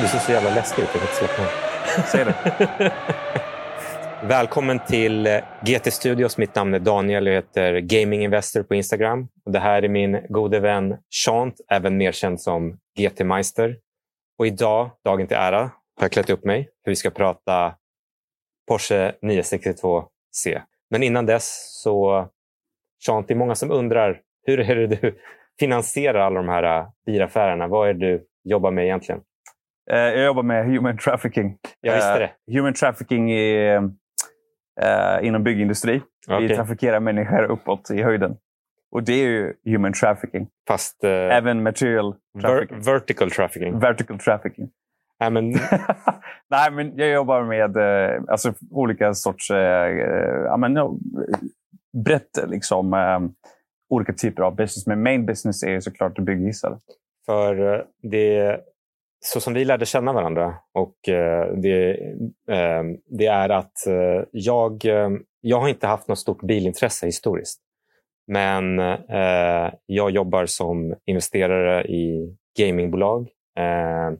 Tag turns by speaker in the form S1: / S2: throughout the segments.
S1: Du ser så jävla läskig ut. Jag kan inte.
S2: Säg det.
S1: Välkommen till eh, GT Studios. Mitt namn är Daniel. Jag heter Gaming Investor på Instagram. Och det här är min gode vän Chant, även mer känd som GT Meister. Och idag, dagen till ära, har jag klätt upp mig för vi ska prata Porsche 962C. Men innan dess så, Chant, det är många som undrar hur är det du finansierar alla de här äh, bilaffärerna? Vad är det du jobbar med egentligen?
S2: Eh, Jag jobbar med human trafficking.
S1: Jag visste det.
S2: Eh, Human trafficking är eh, inom byggindustri.
S1: Okej.
S2: Vi trafikerar människor uppåt i höjden. Och det är ju human trafficking.
S1: Fast eh,
S2: Även material trafficking.
S1: ver- vertical trafficking.
S2: Vertical trafficking.
S1: Nej, men,
S2: Nej, men jag jobbar med eh, alltså, olika sorts... Eh, ja, men, no, brett liksom, eh, olika typer av business. Men main business är ju såklart att bygga hissar.
S1: för det så som vi lärde känna varandra och eh, det, eh, det är att eh, jag, eh, jag har inte haft något stort bilintresse historiskt. Men eh, jag jobbar som investerare i gamingbolag. Eh,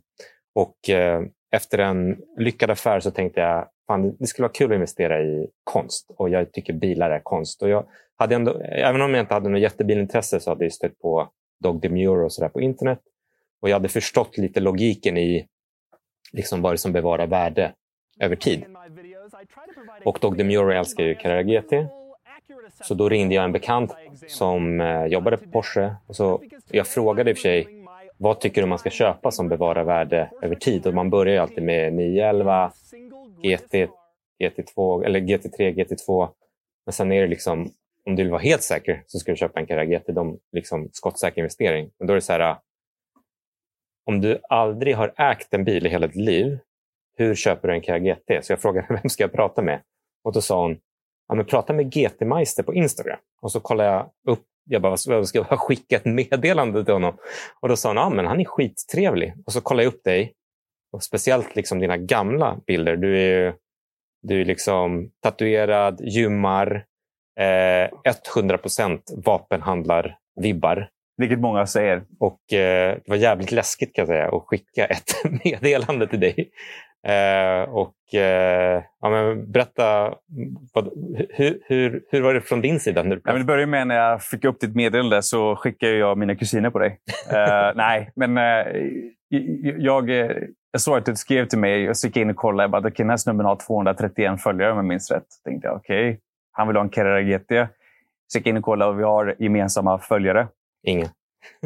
S1: och eh, efter en lyckad affär så tänkte jag fan, det skulle vara kul att investera i konst. Och jag tycker bilar är konst. Och jag hade ändå, även om jag inte hade något jättebilintresse så hade jag stött på Dog Demure och sådär på internet. Och jag hade förstått lite logiken i liksom vad det som bevarar värde över tid.
S3: Och Dog Demure älskar ju Carrera GT.
S1: Så då ringde jag en bekant som eh, jobbade på Porsche. Och så, jag frågade i och för sig vad tycker du man ska köpa som bevarar värde över tid? Och man börjar ju alltid med 911, GT, GT2 eller GT3, GT2. Men sen är det liksom, om du vill vara helt säker så ska du köpa en Carrera GT. De liksom skottsäker investering. Men då är det så här, om du aldrig har ägt en bil i hela ditt liv, hur köper du en KIA GT? Så jag frågade vem ska jag prata med? Och då sa hon, ja, men prata med GT Meister på Instagram. Och så kollade jag upp, jag bara, vad ska jag skicka ett meddelande till honom? Och då sa hon, ja men han är skittrevlig. Och så kollade jag upp dig, och speciellt liksom dina gamla bilder. Du är ju du är liksom tatuerad, gymmar, eh, 100% vapenhandlar-vibbar.
S2: Vilket många säger.
S1: Och eh, det var jävligt läskigt kan jag säga att skicka ett meddelande till dig. Eh, och eh, ja, men Berätta, vad, hur, hur, hur var det från din sida? När du
S2: Ja, men det började med när jag fick upp ditt meddelande så skickade jag mina kusiner på dig. Eh, nej, men eh, jag, eh, jag såg att du skrev till mig och så gick jag in och kollade. Jag bara, okay, den här snubben har 231 följare om jag minns rätt. tänkte jag, okej, han vill ha en Carrera GT. Så gick jag in och kollade och vi har gemensamma följare.
S1: Ingen.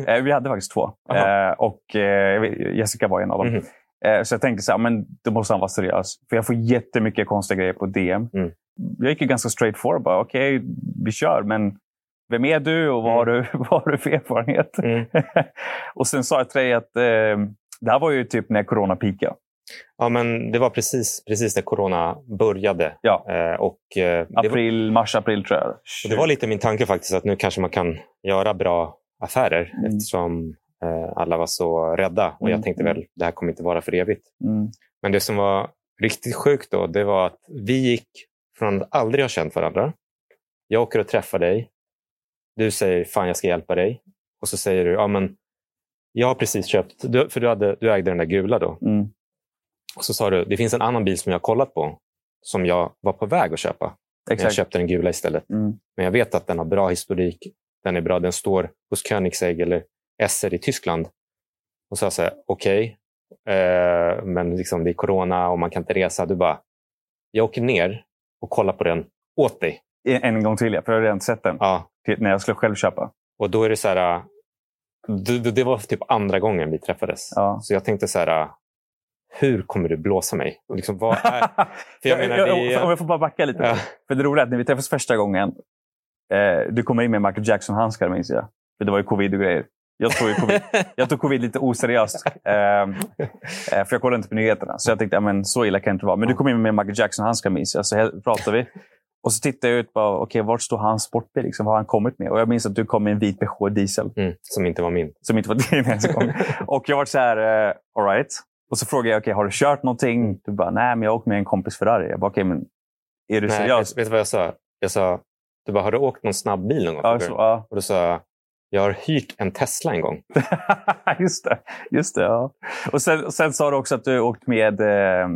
S2: Eh, vi hade faktiskt två. Eh, och eh, Jessica var en av dem. Eh, så jag tänkte så här, men då måste han vara seriös. För jag får jättemycket konstiga grejer på DM.
S1: Mm.
S2: Jag gick ju ganska straight forward. bara, Okej, vi kör. Men vem är du och vad, har, du, vad har du för erfarenhet?
S1: Mm.
S2: och sen sa jag till dig att eh, det här var ju typ när corona peakade.
S1: Ja, men det var precis, precis när corona började.
S2: Ja.
S1: Eh, och, eh, det, var,
S2: April, mars, april tror jag.
S1: det var lite min tanke faktiskt att nu kanske man kan göra bra affärer
S2: Mm.
S1: eftersom eh, alla var så rädda. Och
S2: Mm.
S1: jag tänkte väl, det här kommer inte vara för evigt.
S2: Mm.
S1: Men det som var riktigt sjukt då, det var att vi gick från att aldrig ha känt varandra. Jag åker och träffar dig. Du säger fan jag ska hjälpa dig. Och så säger du, ja men jag har precis köpt, för du, hade, du ägde den där gula då.
S2: Mm.
S1: Och så sa du, det finns en annan bil som jag har kollat på som jag var på väg att köpa. Men jag
S2: Exakt.
S1: köpte den gula istället.
S2: Mm.
S1: Men jag vet att den har bra historik. Den är bra. Den står hos Koenigsegg eller SR i Tyskland. Och så sa jag okej, eh, men liksom det är corona och man kan inte resa. Du bara, jag åker ner och kollar på den åt dig.
S2: En, gång till, ja, för jag har redan sett den.
S1: Ja,
S2: Till- När jag skulle själv köpa.
S1: och då är det så här, det, det- var typ andra gången vi träffades.
S2: Ja.
S1: Så jag tänkte så här, hur kommer du blåsa mig? Och Liksom, vad är... För jag menar, det är-
S2: Om jag får bara backa lite.
S1: Ja.
S2: För det roliga är att när vi träffades första gången. Eh, du kommer in med Michael Jackson-handskar minns jag. För det var ju covid och grejer. Jag tog, covid, jag tog covid lite oseriöst. Eh, eh, för jag kollade inte på nyheterna. Så jag tänkte, men så illa kan det inte vara. Men du kom in med Michael Jackson-handskar minns jag. Så här pratade vi. Och så tittade jag ut. Bara, okay, vart står hans sportbil? Liksom, vad har han kommit med? Och jag minns att du kom med en vit Peugeot diesel.
S1: mm, som inte var min.
S2: Som inte var din ens en gång. Och jag var så här, uh, all right. Och så frågade jag, okay, har du kört någonting? Du bara, nej, men jag åkte med en kompis Ferrari. Jag bara, okej, men är du
S1: Nej,
S2: seriös?
S1: vet, vet du vad jag sa? Jag sa, du bara, har du åkt någon snabb bil någon gång?
S2: Ja,
S1: förut?"
S2: så, ja.
S1: Och då sa jag, Jag har hyrt en Tesla en gång.
S2: just det. Just det ja. och sen, sen sa du också att du åkt med, eh,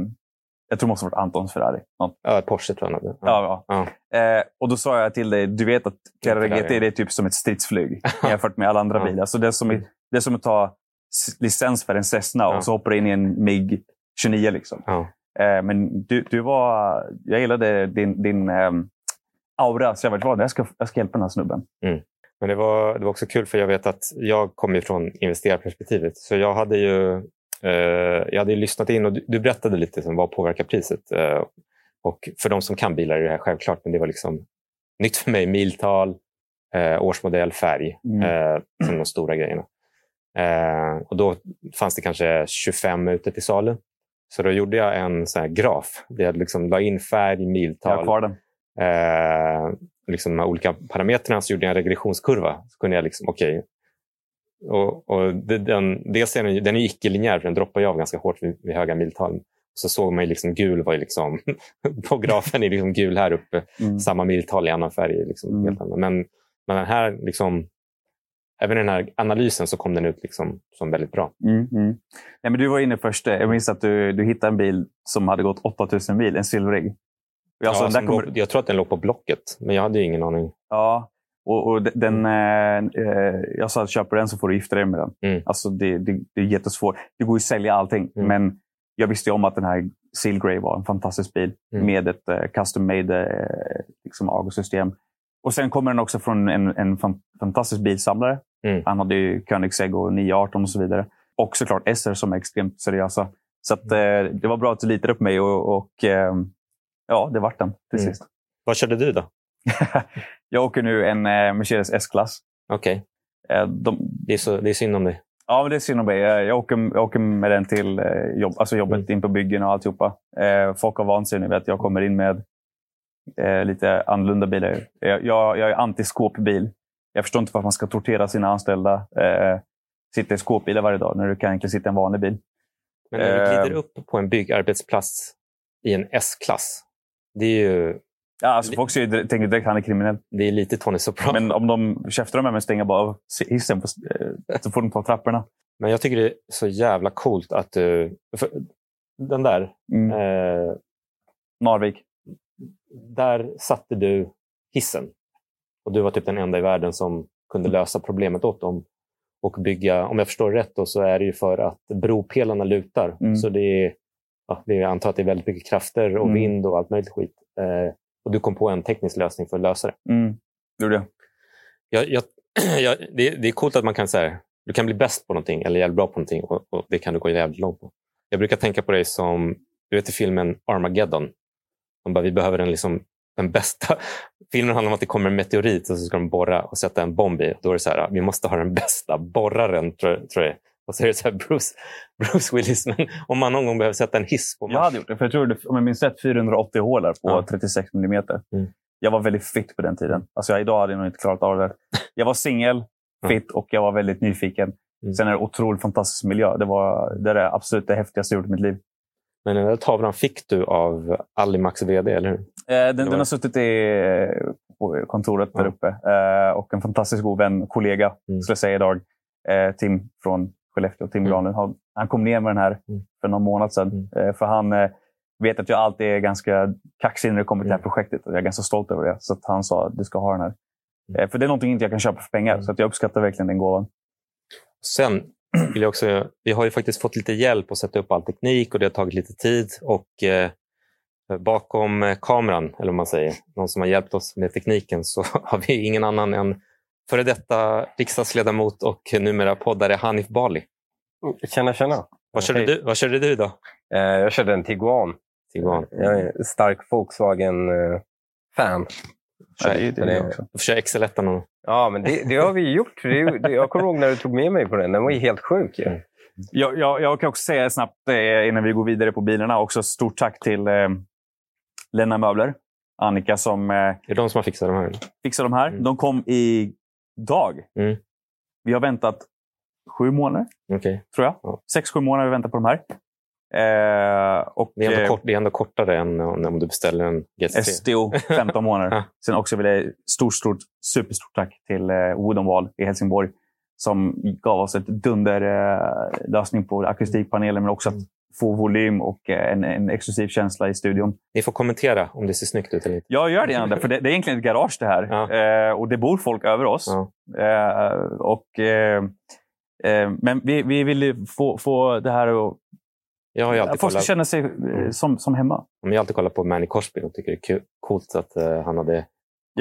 S2: jag tror det måste ha varit Antons Ferrari. Något.
S1: Ja, Porsche tror jag hade.
S2: Ja.
S1: Ja.
S2: Ja. Eh, och då sa jag till dig, du vet att Carrera GT
S1: ja.
S2: det är typ som ett stridsflyg jämfört med alla andra
S1: Ja.
S2: bilar. Så det är som, det är som att ta licens för en Cessna
S1: Ja.
S2: och så hoppar du in i en MIG 29. Liksom.
S1: Ja.
S2: Eh, men du, du var, jag gillade din, din ehm, aura, så jag var vad, jag ska, jag ska hjälpa den här snubben.
S1: Men det var, det var också kul för jag vet att jag kommer ju från investerarperspektivet. Så jag hade ju, eh, jag hade lyssnat in och du, du berättade lite om vad påverkar priset. Eh, och för de som kan bilar är det här självklart, men det var liksom nytt för mig. Miltal, eh, årsmodell, färg.
S2: Mm.
S1: Eh, som de stora grejerna. Eh, och då fanns det kanske 25 ute till salu. Så då gjorde jag en sån här graf. Där jag liksom la in färg,
S2: Jag har
S1: miltal,
S2: kvar den.
S1: Eh, liksom de här olika parametrarna så gjorde jag en regressionskurva. Så kunde jag liksom, okej. Och, och det, den, dels är den, den är icke-linjär för den droppar ju av ganska hårt vid, vid höga miltal. Så såg man ju liksom gul var ju liksom, på grafen är liksom gul här uppe.
S2: Mm.
S1: Samma miltal i annan färg. är Liksom
S2: Mm.
S1: helt annan. Men, men den här, liksom, även den här analysen så kom den ut liksom som väldigt bra.
S2: Mm, mm. Nej, men du var inne först. Jag minns att du, du hittade en bil som hade gått 8000 mil, en silverig. Sa,
S1: Ja,
S2: kommer...
S1: låg, jag tror att den låg på Blocket, men jag hade ju ingen aning.
S2: Ja, och, och de- den, eh, eh, jag sa att köper den så får du gifta dig med den.
S1: Mm.
S2: Alltså det, det, det är jättesvårt. Det går ju att sälja allting,
S1: Mm.
S2: men jag visste ju om att den här Seal Grey var en fantastisk bil
S1: Mm.
S2: med ett eh, custom made eh, liksom AGO-system. Och sen kommer den också från en, en fan, fantastisk bilsamlare.
S1: Mm.
S2: Han hade ju Koenigsegg och 918 och så vidare. Och såklart SR som är extremt seriösa. Så att,
S1: Mm.
S2: eh, det var bra att du litade på mig och, och eh, ja, det vart den till
S1: Mm.
S2: sist.
S1: Vad körde du då?
S2: jag åker nu en eh, Mercedes S-klass.
S1: Okej,
S2: Eh, de,
S1: det, är så- det är synd om dig.
S2: Ja, men det är synd om mig. Jag, jag, åker, jag åker med den till eh, jobb, alltså jobbet,
S1: Mm.
S2: in på byggen och alltihopa. Eh, folk har vant sig nu vid att jag kommer in med eh, lite annorlunda bilar. Jag, jag, jag är anti-skåpbil. Jag förstår inte varför man ska tortera sina anställda. Eh, sitta i skåpbilar varje dag när du kan egentligen sitta i en vanlig bil.
S1: Men när du glider
S2: Eh.
S1: upp på en byggarbetsplats i en S-klass, det är ju
S2: Ja, alltså,
S1: Det-
S2: folk ser tänker direkt han är kriminell.
S1: det är lite Tony Soprano. Men,
S2: Men om de käftar med mig och stänger bara av hissen på, eh, så får de ta trapporna.
S1: jag tycker det är så jävla coolt att du... För den där,
S2: Mm.
S1: eh,
S2: Narvik.
S1: där satte du hissen. Och du var typ den enda i världen som kunde lösa problemet åt dem. Och bygga, om jag förstår rätt, då, så är det ju för att bropelarna lutar.
S2: Mm.
S1: Så det är, ja, jag antar att det är väldigt mycket krafter och
S2: Mm.
S1: vind och allt möjligt skit. Eh, och du kom på en teknisk lösning för att lösa det.
S2: Mm. Gjorde jag.
S1: Jag, jag, jag, det, det är coolt att man kan säga du kan bli bäst på någonting eller jävligt bra på någonting och, och det kan du gå jävligt långt på. Jag brukar tänka på dig som, du vet i filmen Armageddon. De bara, vi behöver den, liksom, den bästa. Filmen handlar om att det kommer en meteorit och så ska de borra och sätta en bomb i. Då är det så här, vi måste ha den bästa borraren, tror, tror jag. Och så är det så här, Bruce, Bruce Willis, men om man någon gång behöver sätta en hiss på Mars.
S2: Jag hade gjort det, för jag tror om jag minns rätt, 480 hålar på
S1: Ja.
S2: 36 millimeter.
S1: Mm.
S2: Jag var väldigt fit på den tiden. Alltså jag, idag hade jag nog inte klarat av det. Jag var singel, fit och jag var väldigt nyfiken.
S1: Mm.
S2: Sen är det otroligt fantastisk miljö. Det, var, det är det absolut det häftigaste jag gjort i mitt liv.
S1: Men den där tavlan fick du av Alimax VD, eller hur?
S2: Eh, den, den har suttit i, eh, kontoret där
S1: Ja.
S2: uppe. Eh, och en fantastisk god vän, kollega,
S1: Mm.
S2: skulle jag säga idag. Eh, Tim från Skellefteå, Tim
S1: Mm.
S2: Granlund. Han, kom ner med den här
S1: Mm.
S2: för någon månad sedan.
S1: Mm.
S2: Eh, för han eh, vet att jag alltid är ganska kaxig när det kommer till det här
S1: Mm.
S2: projektet. Och jag är ganska stolt över det. Så att han sa att du ska ha den här.
S1: Mm.
S2: Eh, för det är någonting inte jag kan köpa för pengar. Så jag uppskattar verkligen den gåvan.
S1: Sen vill jag också, vi har ju faktiskt fått lite hjälp att sätta upp all teknik och det har tagit lite tid. Och eh, bakom kameran, eller om man säger, någon som har hjälpt oss med tekniken, så har vi ingen annan än före detta riksdagsledamot och numera poddare Hanif Bali.
S4: Tjena, tjena.
S1: Vad körde,
S2: Hej.
S1: du, vad körde du idag?
S4: Eh, jag körde en Tiguan.
S1: Tiguan?
S4: Jag är stark Volkswagen-fan.
S2: Ja, det är ju det,
S4: det-
S2: jag också.
S1: Du får köra XL1 någon.
S4: Ja, men det, det har vi gjort. Det, det, jag kommer ihåg när du tog med mig på den. Den var ju helt sjuk. ju.
S1: Mm.
S2: Jag, jag, jag kan också säga snabbt eh, innan vi går vidare på bilarna. Också stort tack till eh, Lena Möbler. Annika som eh,
S1: Är det de som har fixat de här?
S2: fixade de här.
S1: Mm.
S2: De kom idag.
S1: Mm.
S2: Vi har väntat sju månader,
S1: Okej.
S2: tror jag.
S1: Ja.
S2: Sex, sju månader har vi väntat på de här. Eh, och,
S1: Det är, ändå
S2: eh,
S1: kort, det är ändå kortare än om du beställer en GT3.
S2: STO, 15 månader. Sen också vill jag stort, stort, superstort tack till eh, Woodenwall i Helsingborg som gav oss ett dunderlösning eh, lösning på akustikpanelen men också att få volym och eh, en, en exklusiv känsla i studion.
S1: Ni får kommentera om det ser snyggt ut eller inte.
S2: Jag gör det gärna, för det, det är egentligen ett garage det här.
S1: Ja.
S2: Eh, och det bor folk över oss.
S1: Ja.
S2: Eh, och, eh, eh, men vi, vi vill ju få, få det här att...
S1: Jag har alltid
S2: Folk ska
S1: kollat,
S2: känna sig eh, som, som hemma.
S1: jag har alltid kollat på Manny Korsby och tycker det är coolt att han hade...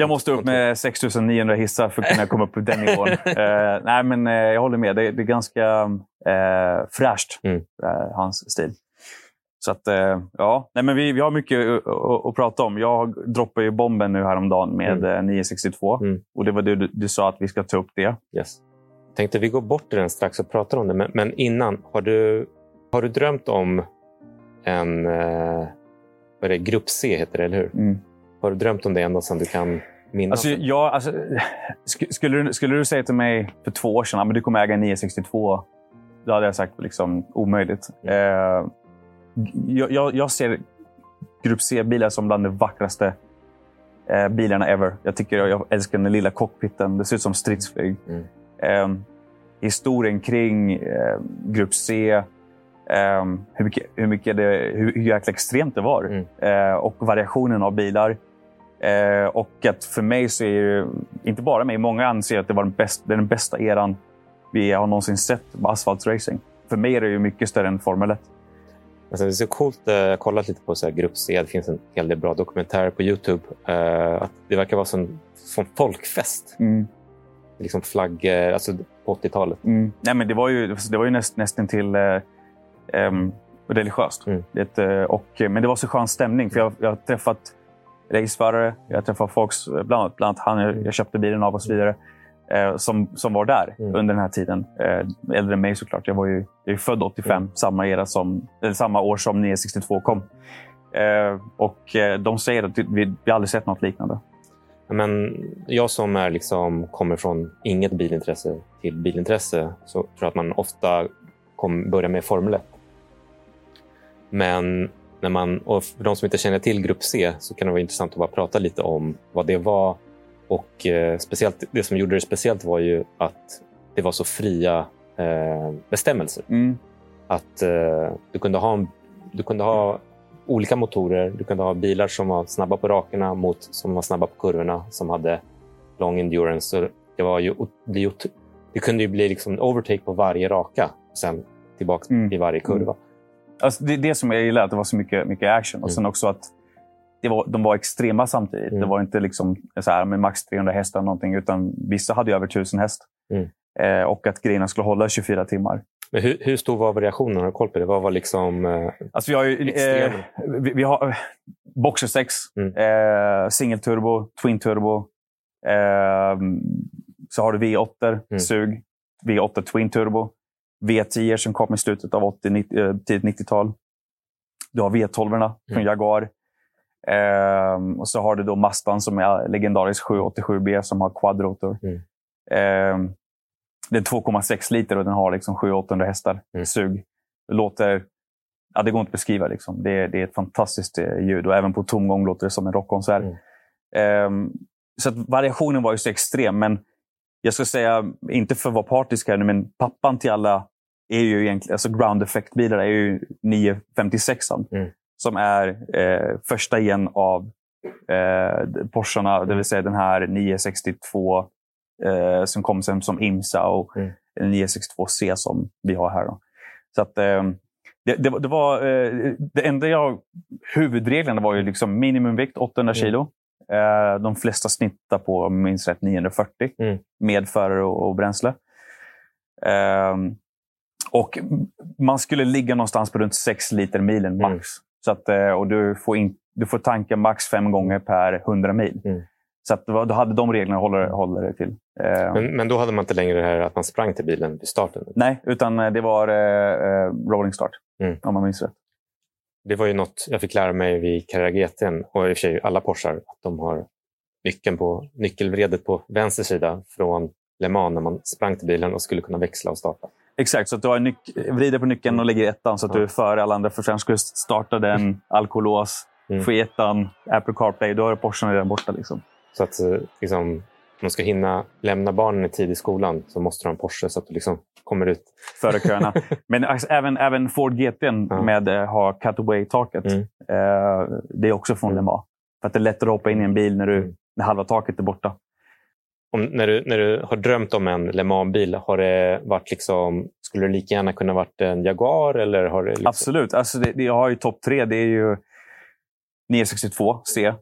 S2: Jag måste upp med 6900 hissar för att kunna komma upp på den nivån. Eh, nej, men eh, jag håller med. Det, det är ganska eh, fräscht,
S1: Mm.
S2: eh, hans stil. Så att, ja. Nej, men vi, vi har mycket att, prata om. Jag droppade ju bomben nu häromdagen med
S1: Mm.
S2: eh, 962.
S1: Mm.
S2: Och det var du, du sa att vi ska ta upp det.
S1: Yes. Tänkte vi går bort till den strax och pratar om det. Men, men innan, har du, har du drömt om en... Vad är det? Grupp C heter det, eller hur?
S2: Mm.
S1: Har du drömt om det ända sedan du kan minnas?
S2: Alltså, jag, alltså, sk- skulle, du, skulle du säga till mig för två år sedan att du kommer äga en 962, då hade jag sagt liksom omöjligt.
S1: Mm.
S2: Eh, jag, jag, jag ser Grupp C-bilar som bland de vackraste eh, bilarna ever. Jag tycker jag, älskar den lilla cockpiten. Det ser ut som stridsflyg.
S1: Mm.
S2: Eh, historien kring eh, Grupp C, eh, hur, mycket, hur, mycket det, hur, hur jäkla extremt det var
S1: Mm.
S2: eh, och variationen av bilar. Eh, och att för mig så är det, inte bara mig, många anser att det var den bästa, den bästa eran vi har någonsin sett på asfaltracing. För mig är det ju mycket större än Formel 1.
S1: Alltså, det är så coolt. eh, Jag har kollat lite på så här Grupp C. Det finns en hel del bra dokumentärer på Youtube. eh, att det verkar vara som, som folkfest.
S2: Mm.
S1: Liksom flaggor, alltså på 80-talet.
S2: Mm. Nej, men det var ju, det var ju näst, nästan till eh, religiöst.
S1: Mm.
S2: Det, eh, och, men det var så skön stämning. För jag, jag har träffat raceförare, jag har träffat folk, bland annat, bland annat han jag, jag köpte bilen av och så vidare, eh, som, som var där
S1: Mm.
S2: under den här tiden. Eh, äldre än mig såklart. Jag var ju jag är född 85,
S1: Mm.
S2: samma, era som, eller samma år som 962 kom. Eh, och eh, de säger att vi, vi aldrig sett något liknande.
S1: Men jag som är liksom, kommer från inget bilintresse till bilintresse så tror jag att man ofta kom, börjar med Formel 1. Men när man, och för de som inte känner till Grupp C så kan det vara intressant att bara prata lite om vad det var. Och eh, speciellt, Det som gjorde det speciellt var ju att det var så fria eh, bestämmelser.
S2: Mm.
S1: Att eh, du, kunde ha en, du kunde ha olika motorer. Du kunde ha bilar som var snabba på rakerna mot som var snabba på kurvorna, som hade lång endurance. Så det, var ju, det, det kunde ju bli liksom overtake på varje raka och sen tillbaka
S2: Mm.
S1: i varje kurva.
S2: Alltså, det det som jag gillar, att det var så mycket, mycket action. Och
S1: Mm.
S2: sen också att det var, de var extrema samtidigt.
S1: Mm.
S2: Det var inte liksom så här med max 300 hästar eller någonting, utan vissa hade ju över 1000 häst.
S1: Mm.
S2: Eh, och att grejerna skulle hålla 24 timmar.
S1: Men hur, hur stor var variationen? Har du koll på det? Vad var liksom... Eh,
S2: Alltså vi har ju, eh, vi, vi har eh, Boxer 6,
S1: Mm.
S2: eh, single turbo, twin turbo. Eh, så har du V8,
S1: Mm.
S2: sug, V8 twin turbo. V10 som kom i slutet av 80, 90, eh, tidigt 90-tal. Du har V12 från
S1: Mm.
S2: Jaguar. Ehm, och så har du då Mazdan som är legendarisk 787B som har quadrotor.
S1: Mm.
S2: Ehm, det är 2,6 liter och den har liksom 700-800 hästar.
S1: Mm.
S2: Sug. Det låter... Ja, det går inte att beskriva. Liksom. Det, är- det är ett fantastiskt eh, ljud och även på tomgång låter det som en rockkonsert.
S1: Mm.
S2: Ehm, så variationen var ju så extrem. Men jag ska säga, inte för att vara partisk här nu, men pappan till alla är ju egentligen, alltså ground effect-bilar är ju 956
S1: Mm.
S2: som är eh, första igen av eh, Porscharna, det vill säga den här 962 eh, som kom sen som IMSA och
S1: Mm.
S2: en 962C som vi har här. Då. Så att, eh, det, det, det var eh, det enda jag... Huvudreglerna var ju liksom minimumvikt 800
S1: Mm.
S2: kilo. Eh, de flesta snittar på, minns rätt, 940
S1: Mm.
S2: med förare och, och bränsle. Ehm, och man skulle ligga någonstans på runt 6 liter milen max.
S1: Mm.
S2: Så att, eh, och du får, in, du får tanka max fem gånger per 100 mil.
S1: Mm.
S2: Så att, då hade de reglerna håller, håller det till. Eh,
S1: men, men då hade man inte längre det här att man sprang till bilen vid starten.
S2: nej, utan eh, det var eh, rolling start.
S1: Mm.
S2: Om man minns rätt.
S1: Det var ju något jag fick lära mig vid Carrera GT och i och för sig alla Porschar. Att de har nyckeln på, nyckelvredet på vänster sida från Le Mans när man sprang till bilen och skulle kunna växla och starta.
S2: Exakt, så att du har nyc- vrider på nyckeln och lägger ettan så att du är före alla andra. För sen du starta den, alkolås,
S1: Mm.
S2: få i ettan, Apple CarPlay. Då är Porschen redan borta. Liksom.
S1: Så att eh, liksom, om man ska hinna lämna barnen i tid i skolan så måste du ha en Porsche så att du liksom kommer ut.
S2: Före köerna. Men alltså, även, även Ford GT
S1: Ja.
S2: med eh, har cutaway-taket.
S1: Mm.
S2: Eh, det är också från
S1: Mm.
S2: Le Mans. För att det är lättare att hoppa in i en bil när, du,
S1: Mm.
S2: när halva taket är borta.
S1: Om, när, du, när du har drömt om en Le Mans-bil, har det varit liksom, skulle det lika gärna kunna varit en Jaguar? Eller har det liksom,
S2: Absolut. Alltså det, det, jag har ju topp tre. Det är ju 962 C,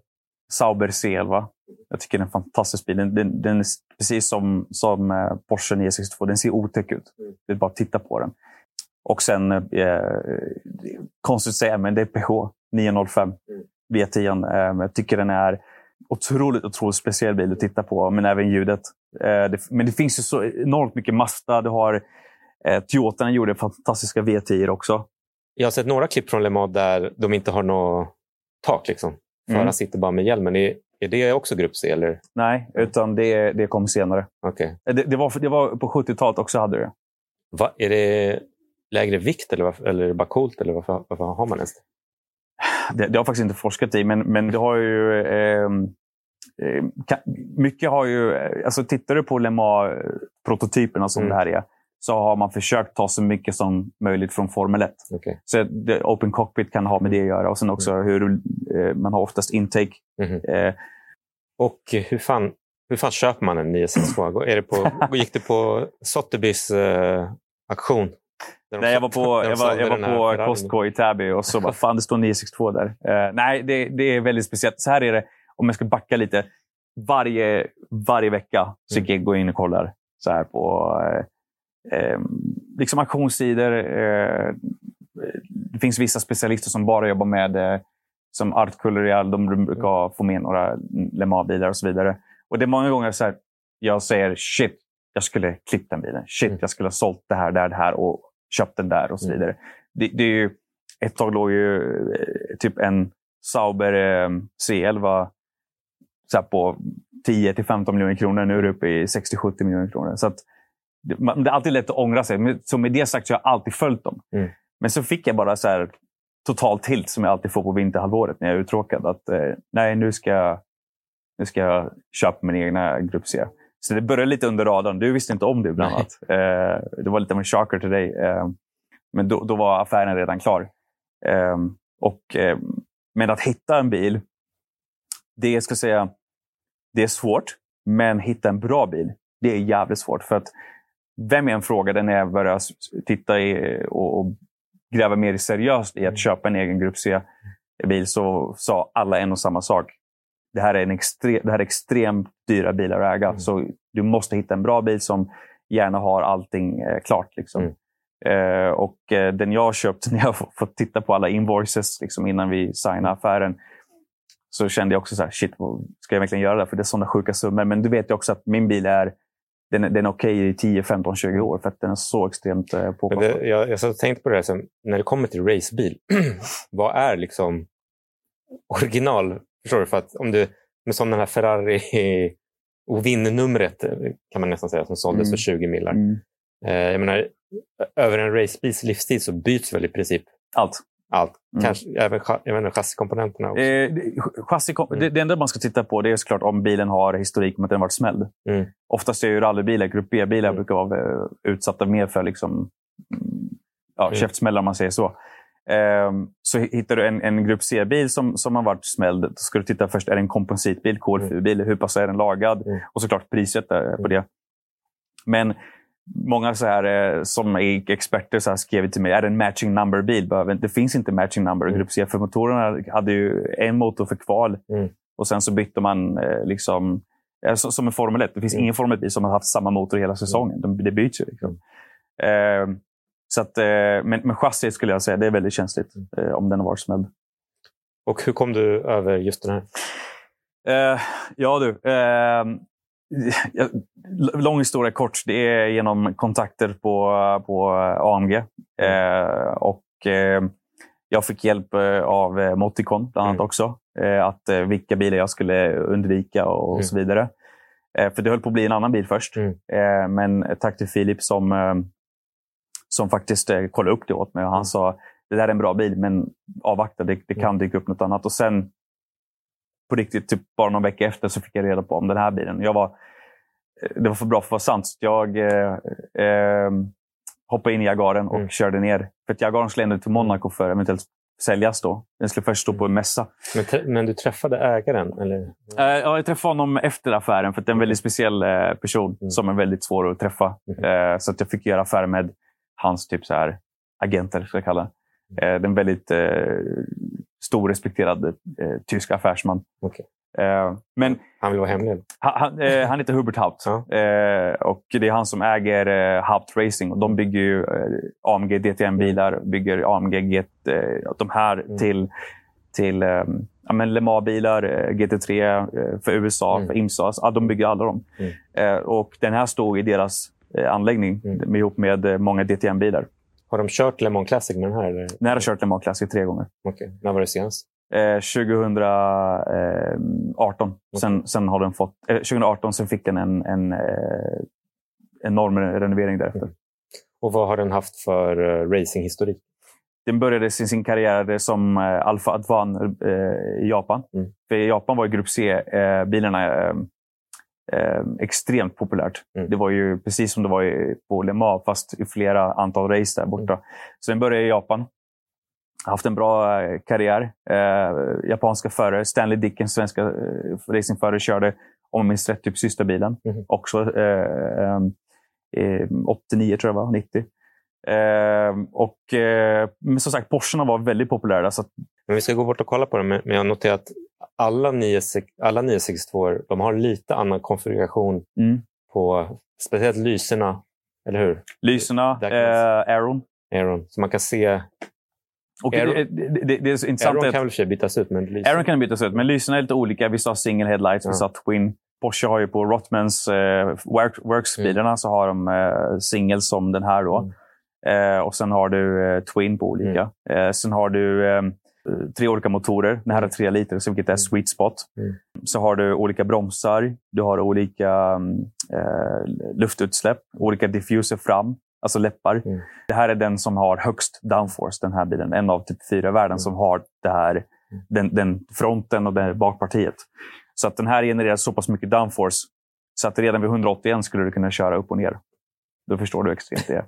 S2: Sauber C11. Jag tycker det är en fantastisk bil. Den, den, den är precis som, som eh, Porsche 962. Den ser otäck ut.
S1: Mm.
S2: Det är bara att titta på den. Och sen, eh, konstigt att säga, men det är Peugeot 905
S1: Mm.
S2: V10. Eh, jag tycker den är otroligt, otroligt speciell bil att titta på, men även ljudet. Eh, det, men det finns ju så enormt mycket Mazda. Du har eh, Toyotan gjorde fantastiska V10 också.
S1: Jag har sett några klipp från Le Mans där de inte har något tak. Liksom. Föraren
S2: Mm.
S1: sitter bara med hjälmen. Är, är det också grupp C? Eller?
S2: Nej, utan det, det kom senare.
S1: Okay.
S2: Eh, Det, det, var, det var på 70-talet också hade det.
S1: Va, är det lägre vikt eller, varför, eller är det bara coolt? Eller varför, varför har man ens det?
S2: Det. Det har jag faktiskt inte forskat i, men, men det har ju... Eh, mycket har ju... Alltså tittar du på Le Mans-prototyperna som
S1: Mm.
S2: det här är, så har man försökt ta så mycket som möjligt från Formel 1.
S1: Okay.
S2: Så det, Open Cockpit kan ha med det att göra. Och sen också hur eh, man har oftast intake.
S1: Mhm.
S2: Eh,
S1: Och hur fan, hur fan köper man en 962? Är det på, gick det på Sotheby's eh, auktion?
S2: Nej, jag var på, jag var, jag
S1: här
S2: var på. Costco i Täby och så bara, fan det står 962 där. Eh, nej, det, det är väldigt speciellt. Så här är det, om jag ska backa lite. Varje, varje vecka så
S1: Mm.
S2: jag går in och kollar så här på eh, eh, liksom auktionssidor. Eh, det finns vissa specialister som bara jobbar med eh, som Art Colorial. De brukar få med några Le Mans-bilar och så vidare. Och det är många gånger så här, jag säger shit, jag skulle klippt den bilen. Shit,
S1: Mm.
S2: jag skulle ha sålt det här, där, det här och köpt den där och så
S1: Mm.
S2: vidare. Det, det är ju, ett tag låg ju eh, typ en Sauber eh, C11 så på 10 till 15 miljoner kronor. Nu är det uppe i 60-70 miljoner kronor. Så att, det, man, det är alltid lätt att ångra sig. Men, så med det sagt så har jag alltid följt dem.
S1: Mm.
S2: Men så fick jag bara så här total tilt som jag alltid får på vinterhalvåret när jag är uttråkad. Att, eh, nej, nu ska, jag, nu ska jag köpa min egna grupp C. Så det började lite under radarn. Du visste inte om det bland annat. Eh, det var lite av en shocker till dig. Eh, men då, då var affären redan klar. Eh, och, eh, men att hitta en bil, det ska säga, det är svårt. Men hitta en bra bil, det är jävligt svårt. För att vem jag än frågade när jag började titta i, och, och gräva mer seriöst i att köpa en egen Grupp C-bil så sa alla en och samma sak. Det här är, en extre, det här är extremt dyra bilar att äga.
S1: Mm.
S2: Så du måste hitta en bra bil som gärna har allting eh, klart. Liksom.
S1: Mm.
S2: Eh, och eh, den jag har köpt, när jag har fått- titta på alla invoices liksom, innan vi signade affären, så kände jag också så här, shit, ska jag verkligen göra det? För det är sådana sjuka summor. Men du vet ju också att min bil är den, den är okej i 10, 15, 20 år för att den är så extremt eh, påkostad.
S1: jag, jag satt tänkte på det här, sen, när det kommer till racebil. vad är liksom original? Förstår du? För att om du, med som den här Ferrari och vinnumret kan man nästan säga, som såldes
S2: Mm.
S1: för 20 millar.
S2: Mm.
S1: Eh, jag menar, över en racebils livstid så byts väl i princip
S2: Allt.
S1: allt.
S2: Mm.
S1: Kanske även inte, chassikomponenterna också.
S2: Eh, det- chassi,
S1: Mm.
S2: det, det enda man ska titta på det är såklart om bilen har historik med att den varit smälld.
S1: Mm.
S2: Oftast är ju rallybilar, grupp B-bilar,
S1: Mm.
S2: brukar vara eh, utsatta mer för liksom, mm, ja, käftsmällar om man säger så. Ehm, så hittar du en, en grupp C-bil som, som har varit smälld, då ska du titta först, är det en kompensitbil, KRFU-bil, hur pass är den lagad?
S1: Mm.
S2: Och såklart priset eh, på det. Men många så här, eh, som är experter så skrev till mig, är det en matching number-bil? Det finns inte matching number
S1: Mm.
S2: grupp C, för motorerna hade ju en motor för kval
S1: Mm.
S2: och sen så bytte man eh, liksom, som en Formel 1. Det finns
S1: Mm.
S2: ingen Formel 1-bil som har haft samma motor hela säsongen. De, det byts ju. Liksom. Så att, eh, men, men chassit skulle jag säga, det är väldigt känsligt
S1: Mm.
S2: eh, om den har varit smälld.
S1: Och hur kom du över just den här?
S2: Eh, ja du. Ja, lång historia kort. Det är genom kontakter på, på AMG. Eh, och eh, jag fick hjälp av Moticon bland annat
S1: Mm.
S2: också. Att vilka bilar jag skulle undvika och,
S1: Mm.
S2: så vidare. För det höll på att bli en annan bil först.
S1: Mm.
S2: Men tack till Filip som, som faktiskt eh, kollade upp det åt mig. Och han sa det där är en bra bil, men avvakta, det, det kan dyka upp något annat. Och sen på riktigt, typ bara någon vecka efter så fick jag reda på om den här bilen. Jag var, eh, det var för bra för att vara sant. Jag eh, eh, hoppade in i Jagaren och
S1: Mm.
S2: körde ner. För att Jagaren skulle ändå till Monaco för eventuellt säljas då. Den skulle först stå på en mässa.
S1: Men, men du träffade ägaren? Eller?
S2: Eh, ja, jag träffade honom efter affären för att det är en väldigt speciell eh, person
S1: Mm.
S2: som är väldigt svår att träffa.
S1: Mhm.
S2: Eh, så att jag fick göra affär med hans typ så här, agenter, ska jag kalla det. Eh, det är en väldigt eh, stor respekterad eh, tysk affärsman.
S1: Okej.
S2: Eh, men
S1: Han vill vara hemlig?
S2: han, han, eh, han heter Hubert Haupt eh, och det är han som äger eh, Haupt Racing. Och de bygger ju eh, AMG DTM-bilar, bygger AMG GT, eh, de här
S1: Mm.
S2: till, till eh, ja, men Le Mans-bilar, eh, GT3 eh, för USA,
S1: Mm.
S2: för IMSA. Ja, de bygger alla dem.
S1: Mm.
S2: Eh, och den här stod i deras eh, anläggning
S1: Mm.
S2: ihop med eh, många DTM-bilar.
S1: Har de kört Le Mans Classic med den här? Eller?
S2: Den här har kört Le Mans Classic tre gånger.
S1: Okej. När var det senast?
S2: Eh, 2018. Sen, sen har den fått, eh, 2018 sen fick den en, en eh, enorm renovering därefter.
S1: Mm. Och vad har den haft för uh, racinghistorik?
S2: Den började sin, sin karriär som eh, Alfa Advan eh, i Japan.
S1: Mm.
S2: För i Japan var ju Grupp C-bilarna eh, extremt populärt.
S1: Mm.
S2: Det var ju precis som det var i, på Le Mans, fast i flera antal race där borta.
S1: Mm.
S2: Så den började i Japan. Haft en bra eh, karriär. Eh, japanska förare. Stanley Dickens, svenska eh, racingförare, körde, om jag minns rätt, typ sista bilen.
S1: Mhm.
S2: Också eh, eh, 89 tror jag var, 90. Eh, och, men som sagt, Porscharna var väldigt populära. Så att,
S1: Men vi ska gå bort och kolla på den. Men men jag noterar att alla, 9, alla 962 de har lite annan konfiguration
S2: mm.
S1: på speciellt lyserna. Eller hur?
S2: Lyserna, eh, Aeron.
S1: Aeron. Så man kan se...
S2: Och
S1: Aeron-
S2: det, det, det, det är så intressant
S1: Aeron kan väl för bytas ut, men lyser...
S2: Aeron kan bytas ut, men lyserna är lite olika. Vissa har single headlights, vissa
S1: Ja.
S2: har twin. Porsche har ju på Rottmans eh, work, Works-bilarna så har de eh, single som den här. Då. Eh, och sen har du eh, twin på olika. Eh, sen har du eh, tre olika motorer. Den här är tre liter, så vilket är sweet spot.
S1: Mm.
S2: Så har du olika bromsar. Du har olika mm, eh, luftutsläpp. Olika diffuser fram, alltså läppar.
S1: Mm.
S2: Det här är den som har högst downforce, den här bilen. En av typ fyra världen
S1: Mm.
S2: som har det här, den, den fronten och det här bakpartiet. Så att den här genererar så pass mycket downforce så att redan vid 181 skulle du kunna köra upp och ner. Då förstår du extremt det.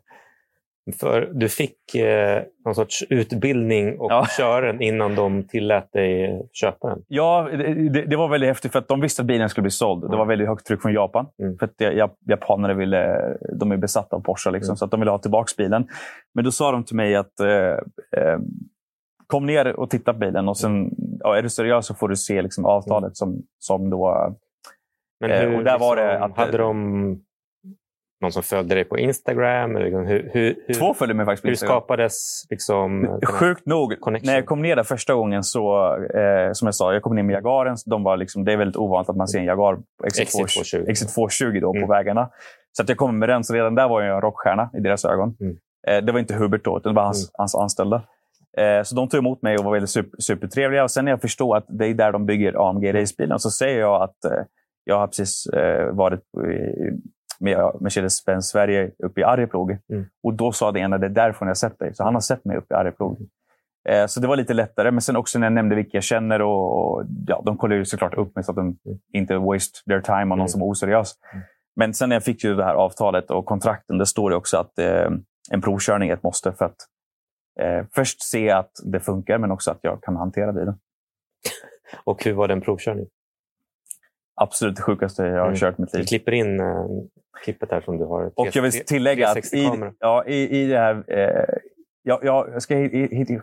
S1: För du fick eh, någon sorts utbildning och
S2: Ja.
S1: köra den innan de tillät dig köpa den.
S2: Ja, det, det- det var väldigt häftigt för att de visste att bilen skulle bli såld. Det
S1: Mm.
S2: var väldigt högt tryck från Japan.
S1: Mm.
S2: För att ja- japanerna ville, de är besatta av Porsche, liksom,
S1: Mm.
S2: så att de ville ha tillbaka bilen. Men då sa de till mig att eh, eh, kom ner och titta på bilen och sen, ja, är du seriös så får du se liksom, avtalet som, som då...
S1: Men
S2: Eh,
S1: hur,
S2: och där var det
S1: liksom,
S2: att-
S1: hade de någon som följde dig på Instagram? Eller liksom, hur, hur, hur,
S2: Två följde mig faktiskt på
S1: hur
S2: Instagram.
S1: skapades liksom,
S2: Sjukt nog,
S1: connection.
S2: när jag kom ner där första gången så, eh, som jag sa, jag kom ner med Jagaren. De var liksom, det är väldigt ovanligt att man ser en Jagar exit,
S1: XC220.
S2: 220, exit 220 då,
S1: Mm.
S2: på vägarna. Så att jag kom med den, så redan där var jag en rockstjärna i deras ögon.
S1: Mm.
S2: Eh, det var inte Hubert då, utan det var hans, hans anställda. Eh, så de tog emot mig och var väldigt super, supertrevliga. Och sen när jag förstod att det är där de bygger AMG racebilen så säger jag att eh, jag har precis eh, varit Mercedes-Benz Sverige uppe i Arjeplog.
S1: Mm.
S2: Och då sa det ena, det är därifrån jag sett dig. Så han har sett mig uppe i Arjeplog. Eh, så det var lite lättare. Men sen också när jag nämnde vilka jag känner. Och, och, ja, de kollar ju såklart upp mig så att de inte waste their time av någon
S1: Mm.
S2: som är oseriös.
S1: Mm.
S2: Men sen när jag fick ju det här avtalet och kontrakten, där står det också att eh, en provkörning är ett måste. För att eh, först se att det funkar, men också att jag kan hantera bilen.
S1: Och hur var den provkörning?
S2: Absolut det sjukaste jag har
S1: Mm.
S2: kört mitt liv.
S1: Vi klipper in eh, klippet här som du har.
S2: Och jag vill tillägga att i,
S1: 360-kamera.
S2: ja, i, i det här... Eh, jag, jag ska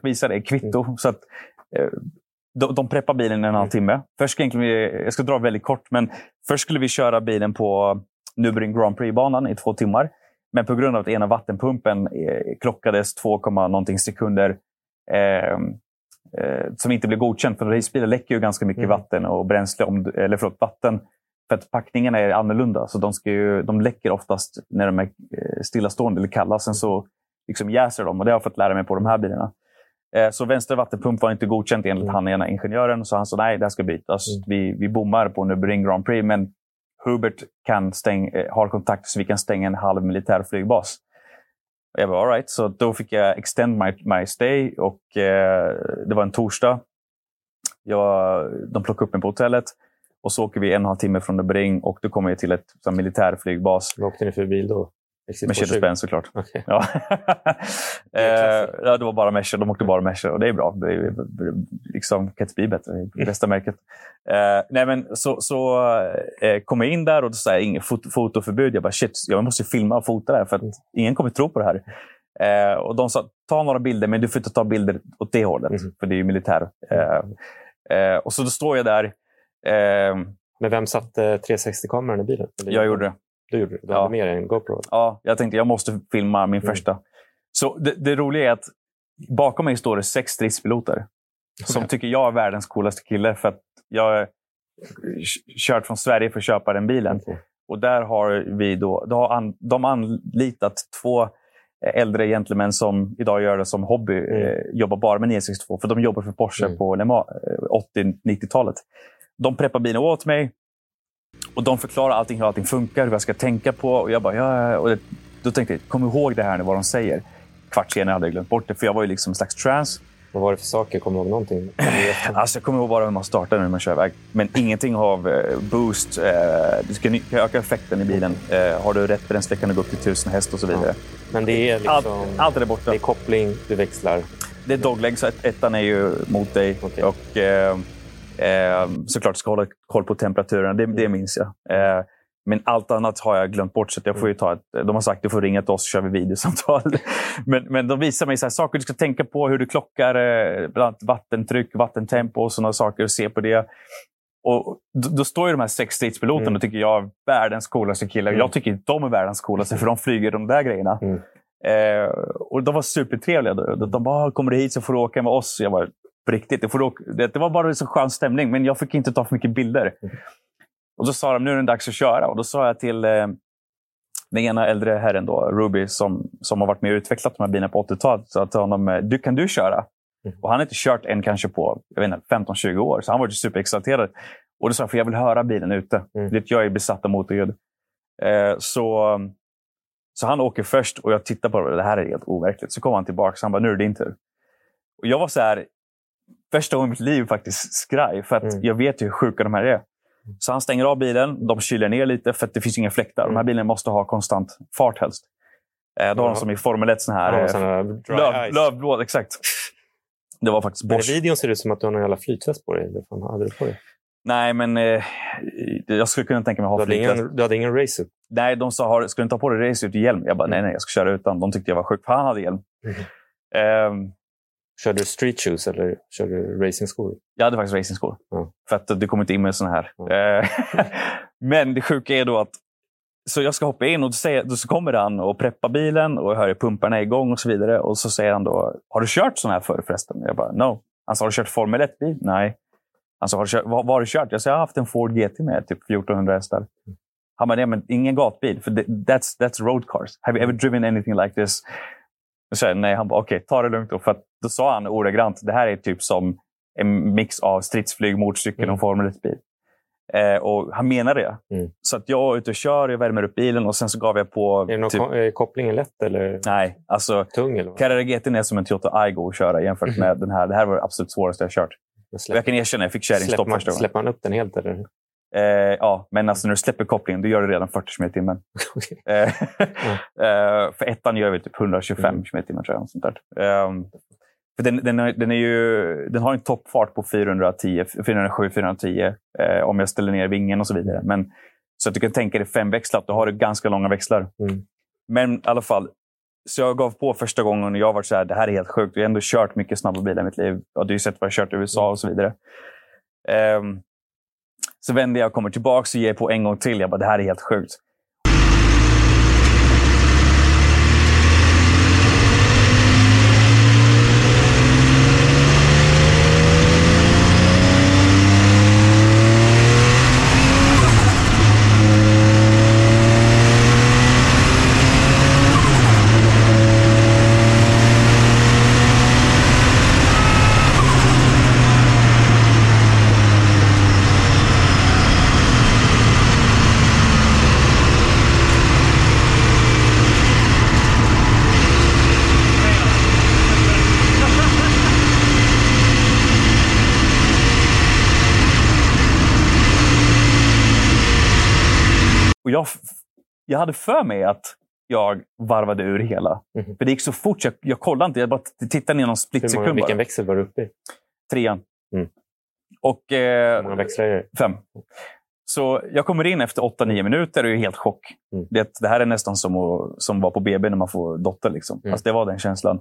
S2: visa dig kvitto.
S1: Mm.
S2: Så att, eh, de, de preppar bilen i en halv timme. Först ska vi, jag ska dra väldigt kort, men först skulle vi köra bilen på Nürburgring Grand Prix-banan i två timmar. Men på grund av att ena vattenpumpen eh, klockades 2, någonting sekunder eh, som inte blev godkänt. För racebilar läcker ju ganska mycket
S1: Mm.
S2: vatten och bränsle, om, eller förlåt, vatten. För att packningarna är annorlunda, så de, ska ju, de läcker oftast när de är eh, stillastående eller kalla. Sen så liksom jäser de och det har jag fått lära mig på de här bilarna. Eh, Så vänster vattenpump var inte godkänt enligt
S1: Mm.
S2: han ena ingenjören. Så han sa nej, det här ska bytas.
S1: Mm.
S2: Vi, vi bommar på Nürburgring Grand Prix, men Hubert kan stäng, eh, har kontakt så vi kan stänga en halv militär flygbas. Och jag bara, alright. Så då fick jag extend my, my stay och eh, det var en torsdag. Jag, de plockade upp mig på hotellet och så åker vi en och en halv timme från Bring och då kommer jag till ett så militärflygbas.
S1: Vad åkte ni för bil då?
S2: Mercedes-Benz såklart.
S1: Okay.
S2: Ja. eh, det var bara Merca. De åkte bara Merca och det är bra. Det är, liksom, kan inte bli bättre. Det är det bästa märket. Eh, nej, men så så eh, kom jag in där och jag inget fot fotoförbud. Jag bara shit, jag måste filma och fota det här för att ingen kommer tro på det här. Eh, och De sa ta några bilder, men du får inte ta bilder åt det hållet. Mm. För det är ju militär. Eh, eh, och så då står jag där. Eh,
S1: men vem satte 360-kameran i bilen?
S2: Jag gjorde det.
S1: Du gjorde det? Du ja. hade dig en GoPro?
S2: Ja, jag tänkte jag måste filma min mm. första. Så det, det, roliga är att bakom mig står det sex stridspiloter som okay. tycker jag är världens coolaste kille. För att jag har kört från Sverige för att köpa den bilen. Okay. Och där har vi då, då har an, de anlitat två äldre gentlemän som idag gör det som hobby. Mm. Eh, jobbar bara med 962. För de jobbar för Porsche mm. på 80-90-talet. De preppar bilen åt mig. Och de förklarar allting, hur allting funkar, hur jag ska tänka på. Och jag bara, ja, och det, då tänkte jag, kom ihåg det här nu, vad de säger. Kvart senare hade jag glömt bort det, för jag var ju liksom en slags trans.
S1: Vad var det för saker? Kommer du ihåg någonting?
S2: alltså, jag kommer ihåg bara hur man startar när man kör iväg. Men ingenting av eh, boost. Eh, du ska öka effekten i bilen. Eh, har du rätt bränsle kan du gå upp till 1000 häst och så vidare. Ja.
S1: Men det är liksom...
S2: Allt, allt är borta.
S1: Det är koppling, du växlar.
S2: Det är dogleg, så ettan är ju mot dig. Okay. Och, eh, såklart ska hålla koll på temperaturerna, det, det minns jag. Eh, men allt annat har jag glömt bort. Så jag får ta ett, de har sagt att du får ringa till oss så kör vi videosamtal. men, men de visar mig så här, saker du ska tänka på, hur du klockar, eh, bland annat vattentryck, vattentempo och sådana saker. och se på det. Och då, då står ju de här sex stridspiloterna mm. och tycker jag är världens coolaste killar. Mm. Jag tycker inte de är världens coolaste för de flyger de där grejerna. Mm. Eh, och De var supertrevliga. De, de bara, kommer du hit så får du åka med oss. Jag bara, på riktigt. Det, får det, det var bara så skön stämning, men jag fick inte ta för mycket bilder. Och Då sa de nu är det dags att köra. Och Då sa jag till eh, den ena äldre herren, då, Ruby, som, som har varit med och utvecklat de här bilarna på 80-talet. Så till honom, eh, du, kan du köra? Mm. Och Han har inte kört en kanske på 15-20 år, så han var superexalterad. Och då sa jag, för jag vill höra bilen ute. Mm. Jag är besatt av motorljud. Eh, så, så han åker först och jag tittar på det. Det här är helt overkligt. Så kommer han tillbaka och han bara, nu är det din tur. Och jag var så här, första gången i mitt liv faktiskt skraj. För att mm. jag vet ju hur sjuka de här är. Så han stänger av bilen. De kyler ner lite för att det finns inga fläktar. Mm. De här mm. bilarna måste ha konstant fart helst. Eh, då har de som i Formel 1 sån här... Ja, löv, lövblå, exakt. Det var faktiskt
S1: Bosch. I videon ser det ut som att du har någon jävla flytväst på dig. Vad hade du på dig?
S2: Nej, men eh, jag skulle kunna tänka mig att ha
S1: flytväst. Du hade ingen racesuit?
S2: Nej, de sa skulle du inte ha på dig racesuit och hjälm? Jag bara, nej, nej, jag ska köra utan. De tyckte jag var sjuk, för han hade hjälm. Mm. Um,
S1: Kör du street shoes eller kör du racingskor?
S2: Jag hade faktiskt racingskor. Mm. För att du kommer inte in med såna här. Mm. Men det sjuka är då att så jag ska hoppa in och då, säger, då så kommer han och preppar bilen och jag hör pumparna igång och så vidare. Och så säger han då, har du kört sån här förr förresten? Jag bara, no. Han sa, har du kört Formel 1-bil? Nej. Han sa, har du kört, vad, vad, har du kört? Jag sa, jag har haft en Ford GT med typ 1400 hästar. Han bara, nej men ingen gatbil, för that's, that's road cars. Have you ever driven anything like this? Så nej, han bara, okej, okay, ta det lugnt då. För då sa han ordagrant, det här är typ som en mix av stridsflyg, motorcykel mm. och Formel 1-bil. Eh, och han menar det. Mm. Så att jag är ute och kör, jag värmer upp bilen och sen så gav jag på...
S1: Är, någon, typ, är kopplingen lätt eller
S2: nej, alltså,
S1: tung? Eller
S2: Carrera GT är som en Toyota Aygo att köra jämfört mm. med den här. Det här var det absolut svåraste jag kört. jag kan erkänna, jag fick kärringstopp första gången.
S1: Släpper man upp den helt? Eller?
S2: Eh, ja, men alltså när du släpper kopplingen, då gör du redan 40 km i timmen. eh, eh, för ettan gör vi typ 125 mm. km i timmen, tror jag. Sånt där. Ehm, för den, den, den, är ju, den har en toppfart på 410, 407-410 eh, om jag ställer ner vingen och så vidare. Men, så att du kan tänka dig femväxlat, då har du ganska långa växlar. Mm. Men i alla fall, så jag gav på första gången och jag var så här, det här är helt sjukt. Jag har ändå kört mycket snabba bilar i mitt liv. Ja, du har ju sett vad jag har kört i USA och så vidare. Um, så vänder jag och kommer tillbaka och ger på en gång till. Jag bara, det här är helt sjukt. Jag hade för mig att jag varvade ur hela.
S1: Mhm.
S2: För det gick så fort, jag, jag kollade inte. Jag bara tittade ner någon splitsekund
S1: vilken växel var du uppe i?
S2: Trean.
S1: Mm.
S2: Och, eh,
S1: Hur många växlar är det?
S2: Fem. Så jag kommer in efter 8-9 minuter och är helt chock.
S1: Mm.
S2: Det, det här är nästan som att som vara på BB när man får dotter. Liksom.
S1: Mm.
S2: Alltså, det var den känslan.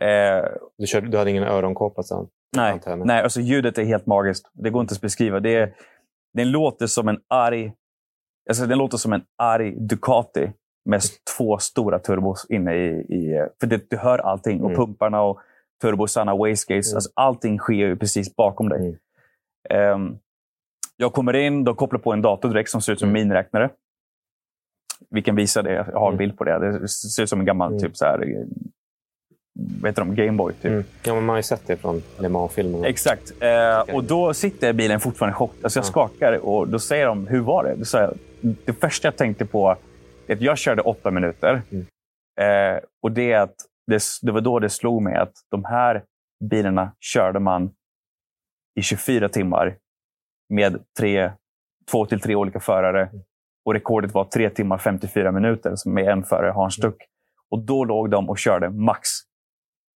S2: Eh,
S1: Du, körde, du hade ingen öronkåpa? Så.
S2: nej,
S1: Antenner.
S2: nej alltså ljudet är helt magiskt. Det går inte att beskriva. Det är, den låter som en arg alltså, den låter som en arg Ducati med två stora turbos inne i... i för det, du hör allting. Och
S1: Mm.
S2: pumparna och turbosarna, wastegates.
S1: Mm.
S2: Alltså, allting sker ju precis bakom dig.
S1: Mm.
S2: Ehm, jag kommer in, de kopplar på en dator direkt som ser ut som
S1: Mm.
S2: miniräknare. Vi kan visa det. Jag har en
S1: Mm.
S2: bild på det. Det ser ut som en gammal
S1: Mm.
S2: typ så här, vad heter de? Gameboy. Typ.
S1: Mm. Ja, men man har ju sett det från Le Mans-filmerna.
S2: Exakt. Eh, och då sitter bilen fortfarande i chock. Alltså jag
S1: Ja.
S2: skakar och då säger de, hur var det? Då sa jag, det första jag tänkte på är att jag körde åtta minuter.
S1: Mm.
S2: Eh, och det, är att det, det var då det slog mig att de här bilarna körde man i 24 timmar med tre, två till tre olika förare. Och rekordet var tre timmar 54 minuter som med en förare, Hans Stuck. Och då låg de och körde max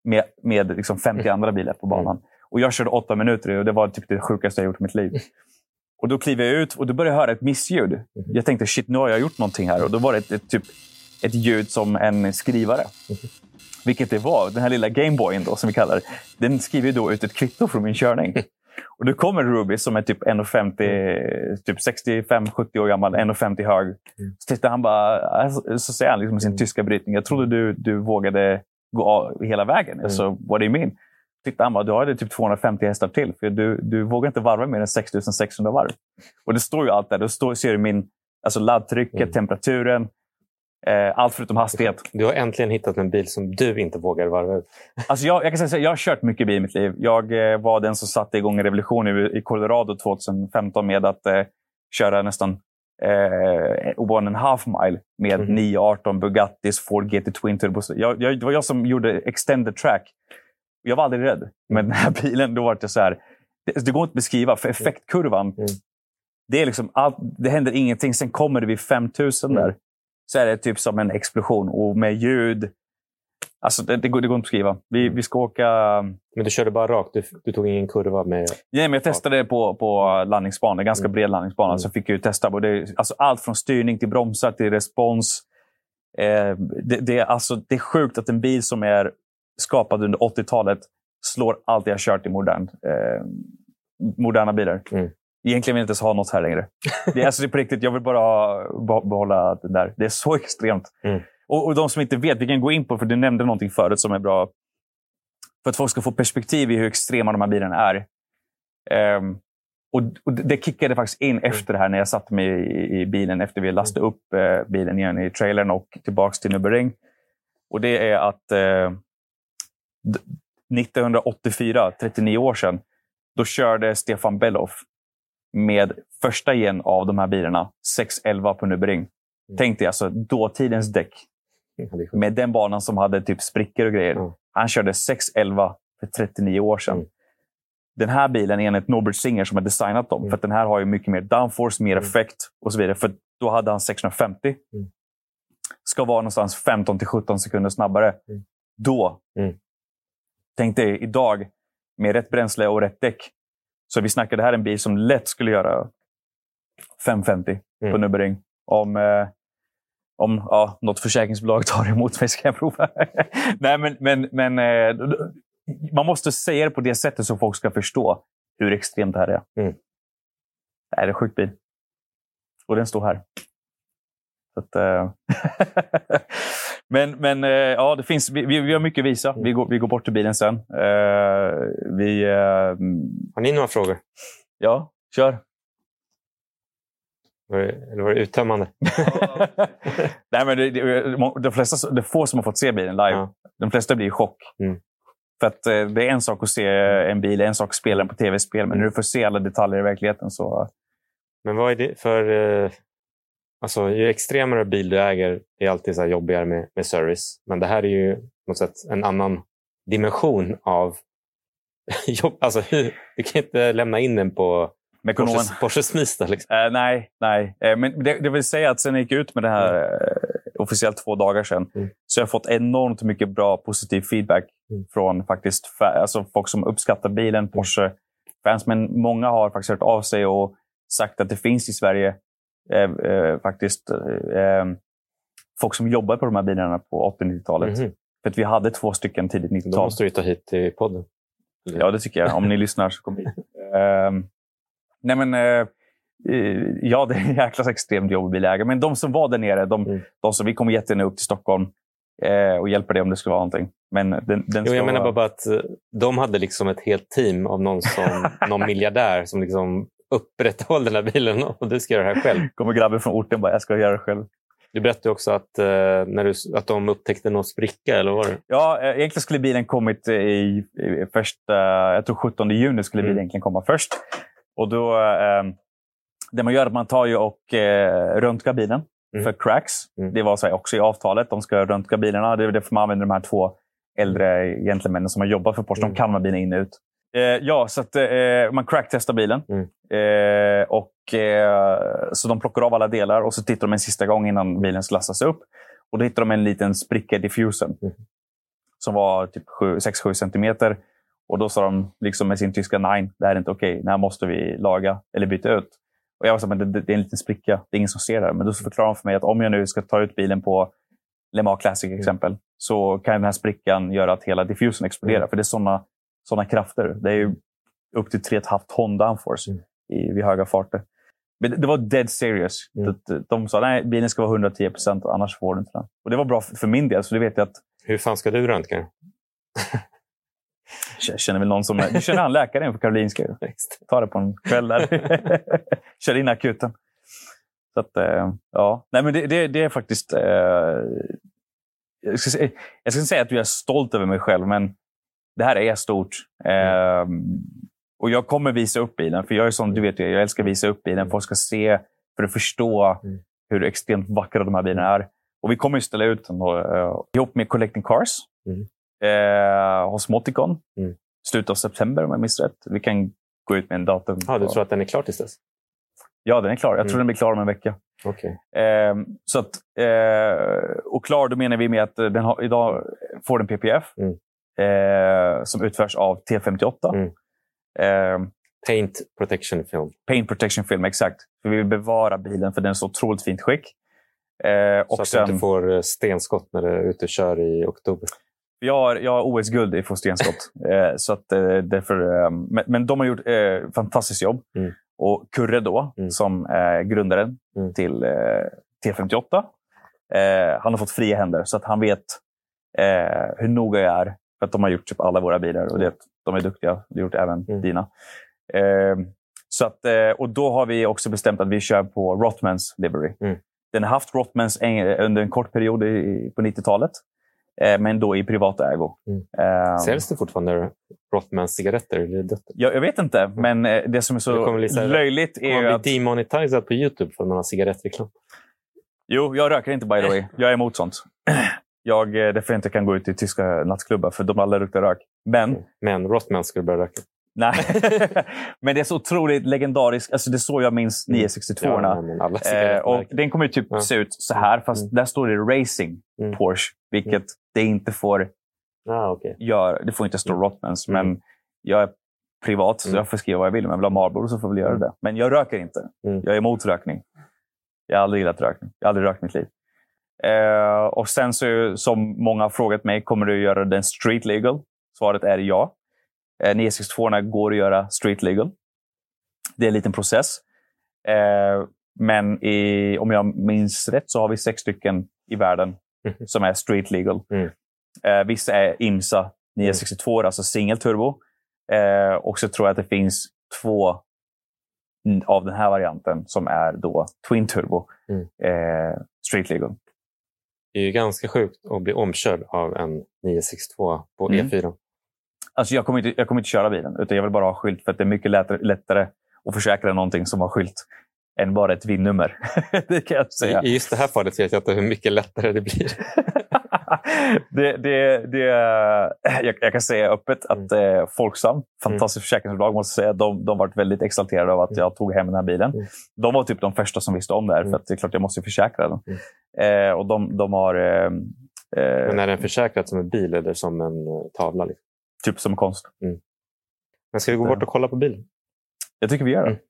S2: med, med liksom 50 andra bilar på banan. Och jag körde åtta minuter och det var typ det sjukaste jag gjort i mitt liv. Och då kliver jag ut och då börjar jag höra ett missljud. Jag tänkte shit, nu har jag gjort någonting här. Och då var det ett, ett, typ, ett ljud som en skrivare. Vilket det var. Den här lilla Gameboyen då, som vi kallar det. Den skriver då ut ett kvitto från min körning. Och då kommer Ruby som är typ 1,50, typ 65-70 år gammal, 1,50 hög. Så tittar han bara, alltså, så säger han liksom med sin tyska brytning, jag trodde du, du vågade gå hela vägen. Alltså, what do you mean? Tittar han bara, du har det typ 250 hästar till. För du, du vågar inte varva mer än 6600 varv. Och det står ju allt där. Då står, ser du min alltså laddtrycket,
S1: Mm.
S2: temperaturen, eh, allt förutom hastighet.
S1: Du har äntligen hittat en bil som du inte vågar varva ut.
S2: Alltså jag, jag kan säga jag har kört mycket bil i mitt liv. Jag eh, var den som satte igång en revolution i, i Colorado 2015 med att eh, köra nästan eh, one and half mile med
S1: Mhm.
S2: 918 Bugattis, Ford GT Twin Turbo. Jag, jag, det var jag som gjorde extended track. Jag var aldrig rädd. Men den här bilen, då var det så här. Det, det går inte att beskriva, för effektkurvan.
S1: Mm.
S2: Det, är liksom allt, det händer ingenting. Sen kommer det vid 5000 där.
S1: Mm.
S2: Så är det typ som en explosion. Och med ljud. Alltså det, det, går, det går inte att beskriva. Vi, vi ska åka...
S1: Men du körde bara rakt. Du, du tog ingen kurva med...
S2: Nej, men jag testade det på, på landningsbanan. Ganska
S1: Mm.
S2: bred landningsbana.
S1: Mm.
S2: Så fick jag ju testa. Det, alltså allt från styrning till bromsar till respons. Eh, det, det, är alltså, det är sjukt att en bil som är skapad under 80-talet slår allt jag kört i modern, eh, moderna bilar.
S1: Mm.
S2: Egentligen vill jag inte ens ha något här längre. Det är, alltså, det är på riktigt, jag vill bara behålla det där. Det är så extremt.
S1: Mm.
S2: Och, och de som inte vet, vi kan gå in på, för du nämnde någonting förut som är bra. För att folk ska få perspektiv i hur extrema de här bilarna är. Ehm, och, och det kickade faktiskt in efter det här när jag satte mig i, i bilen efter vi lastade upp eh, bilen igen i trailern och tillbaks till Nürburgring. Och det är att d- 1984, 39 år sedan, då körde Stefan Bellof med första gen av de här bilarna, 611 på Nürburgring. Tänk dig alltså dåtidens däck Med den banan som hade typ sprickor och grejer.
S1: Mm.
S2: Han körde 611 för 39 år sedan.
S1: Mm.
S2: Den här bilen är enligt Norbert Singer som har designat dem.
S1: Mm.
S2: För den här har ju mycket mer downforce, mer
S1: Mm.
S2: effekt och så vidare. För då hade han 650.
S1: Mm.
S2: Ska vara någonstans 15 till 17 sekunder snabbare.
S1: Mm.
S2: Då. Tänk dig idag med rätt bränsle och rätt däck. Så vi snackar det här är en bil som lätt skulle göra 550 på. Nürburgring. Om, eh, om ja, något försäkringsbolag tar emot mig ska jag prova. Nej, men, men, men eh, man måste säga det på det sättet så folk ska förstå hur extremt det här är.
S1: Mm.
S2: Det är en sjuk bil. Och den står här. Att, eh, men men eh, ja, det finns, vi, vi har mycket att visa. Vi går, vi går bort till bilen sen. Vi,
S1: Har ni några frågor?
S2: ja, kör.
S1: Det, eller var det uttömmande?
S2: Nej, men det, det, de flesta, det är få som har fått se bilen live.
S1: Ja.
S2: De flesta blir i chock.
S1: Mm.
S2: För att eh, det är en sak att se en bil, en sak att spela den på tv-spel. Men när du får se alla detaljer i verkligheten så...
S1: Men vad är det för... Eh, alltså, ju extremare bil du äger är alltid så här jobbigare med, med service. Men det här är ju på något sätt en annan dimension av jobb. Alltså, du kan inte lämna in den på
S2: Mekonomen.
S1: Porsche, Porsche Smista liksom.
S2: Eh, nej, nej. Eh, men det, det vill säga att sen jag gick ut med det här eh, officiellt två dagar sedan
S1: Mm.
S2: så jag har fått enormt mycket bra positiv feedback
S1: Mm.
S2: från faktiskt fa- alltså folk som uppskattar bilen, Porsche-fans. Men många har faktiskt hört av sig och sagt att det finns i Sverige eh, eh, faktiskt eh, folk som jobbar på de här bilarna på 80-90-talet.
S1: Mhm.
S2: För att vi hade två stycken tidigt
S1: Då
S2: 90-tal.
S1: måste du ta hit till podden.
S2: Ja, det tycker jag. Om ni lyssnar så kom hit. Ehm, nej, men, eh, eh, ja, det är en jäkla extremt jobb att bli ägare. Men de som var där nere, de,
S1: Mm.
S2: de som vi kommer jättegärna upp till Stockholm eh, och hjälper dig om det skulle vara någonting. Men den, den
S1: Jo, jag menar
S2: vara...
S1: bara att eh, de hade liksom ett helt team av någon, som, någon miljardär som liksom upprätthåller den här bilen och du ska göra det här själv.
S2: kommer grabben från orten bara, jag ska göra det själv.
S1: Du berättade också att, eh, när du, att de upptäckte någon spricka, eller vad var det?
S2: Ja, eh, egentligen skulle bilen kommit i, i första, jag tror 17 juni skulle bilen
S1: Mm.
S2: egentligen komma först. Och då, eh, det man gör är att man tar ju och eh, röntgar bilen
S1: Mm.
S2: för cracks.
S1: Mm.
S2: Det var så också i avtalet. De ska röntga bilarna. Det är därför man använder de här två äldre gentlemännen som har jobbat för Porsche.
S1: Mm.
S2: De kan de bilarna in och ut. Eh, ja, så att, eh, man cracktestar bilen.
S1: Mm.
S2: Eh, och, eh, så de plockar av alla delar och så tittar de en sista gång innan bilen ska lastas upp. Och då hittar de en liten spricka i diffusen.
S1: Mm.
S2: Som var typ 6-7 centimeter. Och då sa de liksom med sin tyska nej, det här är inte okej. Det här måste vi laga eller byta ut. Och jag var så men det, det är en liten spricka. Det är ingen som ser det här. Men då förklarar de för mig att om jag nu ska ta ut bilen på Le Mans Classic exempel, så kan den här sprickan göra att hela diffusen exploderar.
S1: Mm.
S2: För det är sådana såna krafter. Det är ju upp till 3,5 ton downforce
S1: Mm.
S2: i, vid höga farter. Men det, var dead serious.
S1: Mm.
S2: De, de sa nej, bilen ska vara 110 procent, annars får du inte den. Och det var bra för min del, så det vet jag att
S1: Hur fan ska du röntga?
S2: jag känner väl någon som... Du känner han läkaren på Karolinska? Ta det på en kväll där. Kör in akuten. Så att, eh, ja. Nej, men det, det, det är faktiskt... Eh, jag, ska, säga- jag ska säga att jag är stolt över mig själv, men det här är stort. Eh, och jag kommer visa upp bilen, för jag är som du vet, jag älskar att visa upp bilen. Folk ska se för att förstå
S1: Mm.
S2: hur extremt vackra de här bilarna är. Och vi kommer ju ställa ut den då, eh, ihop med Collecting Cars
S1: Mm.
S2: Eh, hos Moticon.
S1: Mm.
S2: Slutet av september om jag minns rätt. Vi kan gå ut med en datum.
S1: Ja, du tror att den är klar tills dess?
S2: Ja, den är klar. Jag tror
S1: Mm.
S2: den blir klar om en vecka.
S1: Okej.
S2: Ehm, så att, eh, och klar, då menar vi med att eh, den har, idag får den PPF
S1: Mm.
S2: eh, som utförs av T58.
S1: Mm.
S2: Ehm,
S1: Paint protection film.
S2: paint protection film, exakt. För vi vill bevara bilen för den är så otroligt fint skick. Eh,
S1: Så att
S2: sen,
S1: du inte får eh, stenskott när du är ute och kör i oktober.
S2: Jag, har, jag har OS-guld i fostergenskott. eh, så att, eh, därför, eh, men, men de har gjort eh, fantastiskt jobb.
S1: Mm.
S2: Och Kurre då,
S1: Mm.
S2: som är grundaren
S1: Mm.
S2: till eh, T58, eh, han har fått fria händer. Så att han vet eh, hur noga jag är. För att de har gjort typ alla våra bilar och det, de är duktiga. De har gjort även
S1: Mm.
S2: dina. Eh, så att, och då har vi också bestämt att vi kör på Rothmans livery.
S1: Mm.
S2: Den har haft Rothmans en, under en kort period på 90-talet. Eh, men då i privat ägo.
S1: Mm.
S2: Eh,
S1: Säljs det fortfarande Rothmans cigaretter? Eller dött?
S2: jag, jag vet inte, men eh, det som är så
S1: här-
S2: löjligt är
S1: man bli
S2: att...
S1: demonetized på Youtube för att man har cigarettreklam?
S2: Jo, jag röker inte by the way. Jag är emot sånt. Jag, eh, därför jag inte kan gå ut i tyska nattklubbar, för de alla luktar rök. Men,
S1: Men Rothmans skulle börja röka.
S2: Nej. men det är så otroligt legendariskt. Alltså, det är så jag minns 962
S1: Ja,
S2: orna
S1: men alla
S2: Eh, och den kommer ju typ
S1: Ja.
S2: se ut så här, fast
S1: Mm.
S2: där står det Racing
S1: Mm.
S2: Porsche, vilket det inte får
S1: Ah, okay.
S2: göra. Det får inte stå
S1: Mm.
S2: Rothmans,
S1: Mm.
S2: men jag är privat, så
S1: Mm.
S2: jag får skriva vad jag vill. Om jag vill ha Marlboro så får jag väl göra
S1: Mm.
S2: det. Men jag röker inte.
S1: Mm.
S2: Jag är emot rökning. Jag har aldrig gillat rökning. Jag har aldrig rökt mitt liv. Eh, och sen så, som många har frågat mig, kommer du göra den street legal? Svaret är ja. Eh, 962 går att göra street legal. Det är en liten process. Eh, men i, om jag minns rätt så har vi sex stycken i världen
S1: Mhm.
S2: som är street legal.
S1: Mm.
S2: Eh, vissa är IMSA 962, alltså single turbo. Eh, och så tror jag att det finns två av den här varianten som är då twin turbo
S1: Mm.
S2: eh, street legal.
S1: Det är ju ganska sjukt att bli omkörd av en 962 på
S2: Mm.
S1: E4.
S2: Alltså jag, kommer inte, jag kommer inte köra bilen, utan jag vill bara ha skylt för att det är mycket lättare, lättare att försäkra någonting som har skylt än bara ett VIN-nummer. det kan jag säga.
S1: I just det här fallet vet jag inte hur mycket lättare det blir.
S2: det, det, det, jag, jag kan säga öppet att eh, Folksam, fantastiskt försäkringsbolag, måste säga, de, de varit väldigt exalterade av att jag tog hem den här bilen.
S1: Mm.
S2: De var typ de första som visste om det här,
S1: Mm.
S2: för att det är klart jag måste försäkra den.
S1: Mm.
S2: Eh, och de, de har eh, eh,
S1: Men är den försäkrad som en bil eller som en eh, tavla? Liksom?
S2: Typ som konst.
S1: Men ska vi gå bort och kolla på bilen?
S2: Jag tycker vi gör det.
S1: Mm.